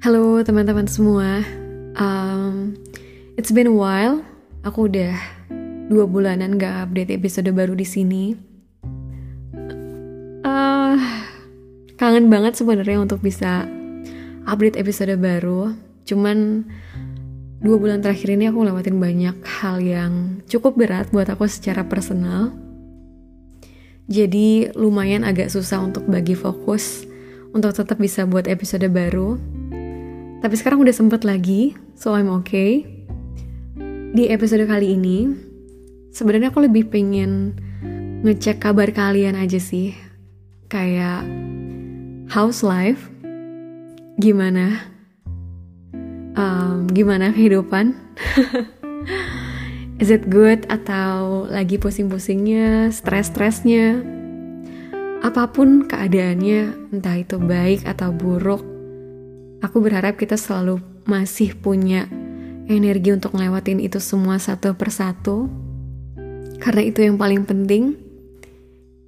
Halo teman-teman semua. Um, it's been a while. Aku udah dua bulanan gak update episode baru di sini. Uh, kangen banget sebenarnya untuk bisa update episode baru. Cuman dua bulan terakhir ini aku lewatin banyak hal yang cukup berat buat aku secara personal. Jadi lumayan agak susah untuk bagi fokus untuk tetap bisa buat episode baru tapi sekarang udah sempet lagi, so I'm okay. Di episode kali ini, sebenarnya aku lebih pengen ngecek kabar kalian aja sih. Kayak house life, gimana? Um, gimana kehidupan? Is it good atau lagi pusing-pusingnya, stres-stresnya? Apa pun keadaannya, entah itu baik atau buruk, Aku berharap kita selalu masih punya energi untuk ngelewatin itu semua satu persatu. Karena itu yang paling penting.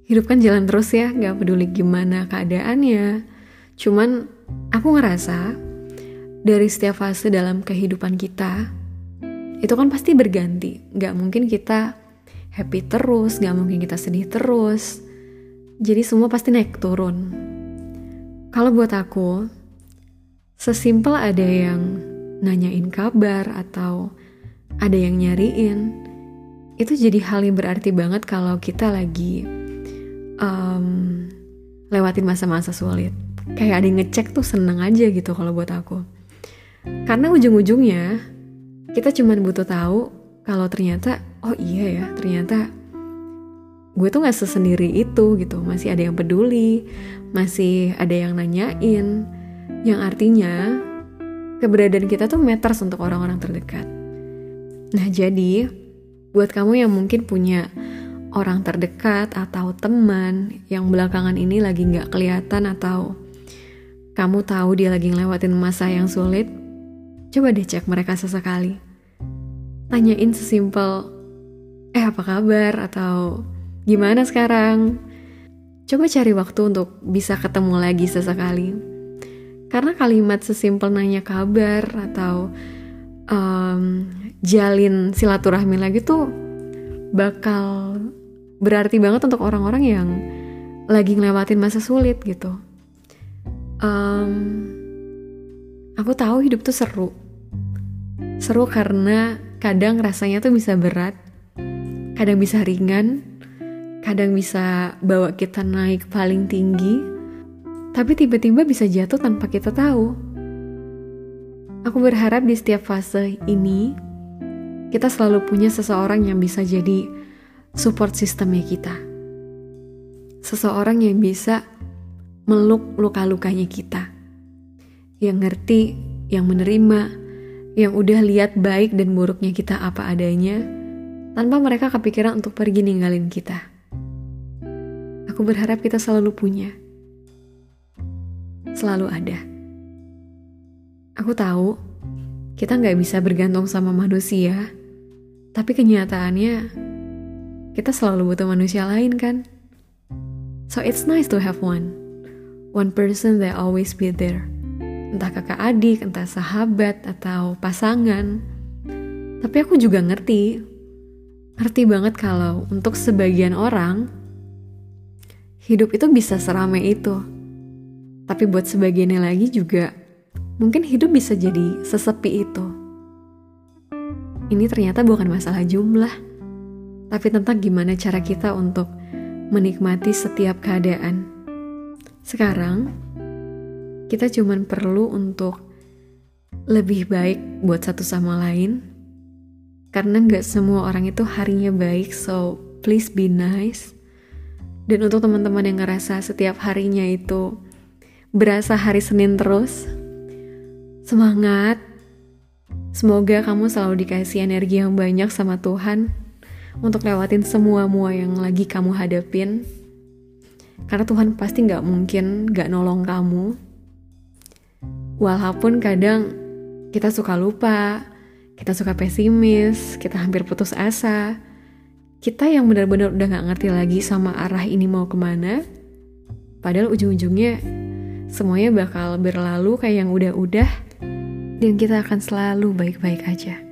Hidup kan jalan terus ya, gak peduli gimana keadaannya. Cuman aku ngerasa dari setiap fase dalam kehidupan kita, itu kan pasti berganti. Gak mungkin kita happy terus, gak mungkin kita sedih terus. Jadi semua pasti naik turun. Kalau buat aku, Sesimpel ada yang nanyain kabar atau ada yang nyariin, itu jadi hal yang berarti banget kalau kita lagi um, lewatin masa-masa sulit. Kayak ada yang ngecek tuh seneng aja gitu kalau buat aku. Karena ujung-ujungnya kita cuma butuh tahu kalau ternyata oh iya ya ternyata gue tuh gak sesendiri itu gitu masih ada yang peduli masih ada yang nanyain yang artinya keberadaan kita tuh matters untuk orang-orang terdekat. Nah jadi buat kamu yang mungkin punya orang terdekat atau teman yang belakangan ini lagi nggak kelihatan atau kamu tahu dia lagi ngelewatin masa yang sulit, coba deh cek mereka sesekali. Tanyain sesimpel, eh apa kabar atau gimana sekarang? Coba cari waktu untuk bisa ketemu lagi sesekali karena kalimat sesimpel nanya kabar atau um, jalin silaturahmi lagi tuh bakal berarti banget untuk orang-orang yang lagi ngelewatin masa sulit gitu. Um, aku tahu hidup tuh seru. Seru karena kadang rasanya tuh bisa berat, kadang bisa ringan, kadang bisa bawa kita naik paling tinggi, tapi tiba-tiba bisa jatuh tanpa kita tahu. Aku berharap di setiap fase ini, kita selalu punya seseorang yang bisa jadi support sistemnya kita. Seseorang yang bisa meluk luka-lukanya kita. Yang ngerti, yang menerima, yang udah lihat baik dan buruknya kita apa adanya, tanpa mereka kepikiran untuk pergi ninggalin kita. Aku berharap kita selalu punya selalu ada. Aku tahu kita nggak bisa bergantung sama manusia, tapi kenyataannya kita selalu butuh manusia lain kan? So it's nice to have one. One person that always be there. Entah kakak adik, entah sahabat, atau pasangan. Tapi aku juga ngerti. Ngerti banget kalau untuk sebagian orang, hidup itu bisa seramai itu tapi buat sebagiannya lagi juga, mungkin hidup bisa jadi sesepi itu. Ini ternyata bukan masalah jumlah, tapi tentang gimana cara kita untuk menikmati setiap keadaan. Sekarang, kita cuma perlu untuk lebih baik buat satu sama lain, karena nggak semua orang itu harinya baik, so please be nice. Dan untuk teman-teman yang ngerasa setiap harinya itu berasa hari Senin terus. Semangat. Semoga kamu selalu dikasih energi yang banyak sama Tuhan untuk lewatin semua mua yang lagi kamu hadapin. Karena Tuhan pasti gak mungkin gak nolong kamu. Walaupun kadang kita suka lupa, kita suka pesimis, kita hampir putus asa. Kita yang benar-benar udah gak ngerti lagi sama arah ini mau ke mana. Padahal ujung-ujungnya semuanya bakal berlalu kayak yang udah-udah dan kita akan selalu baik-baik aja.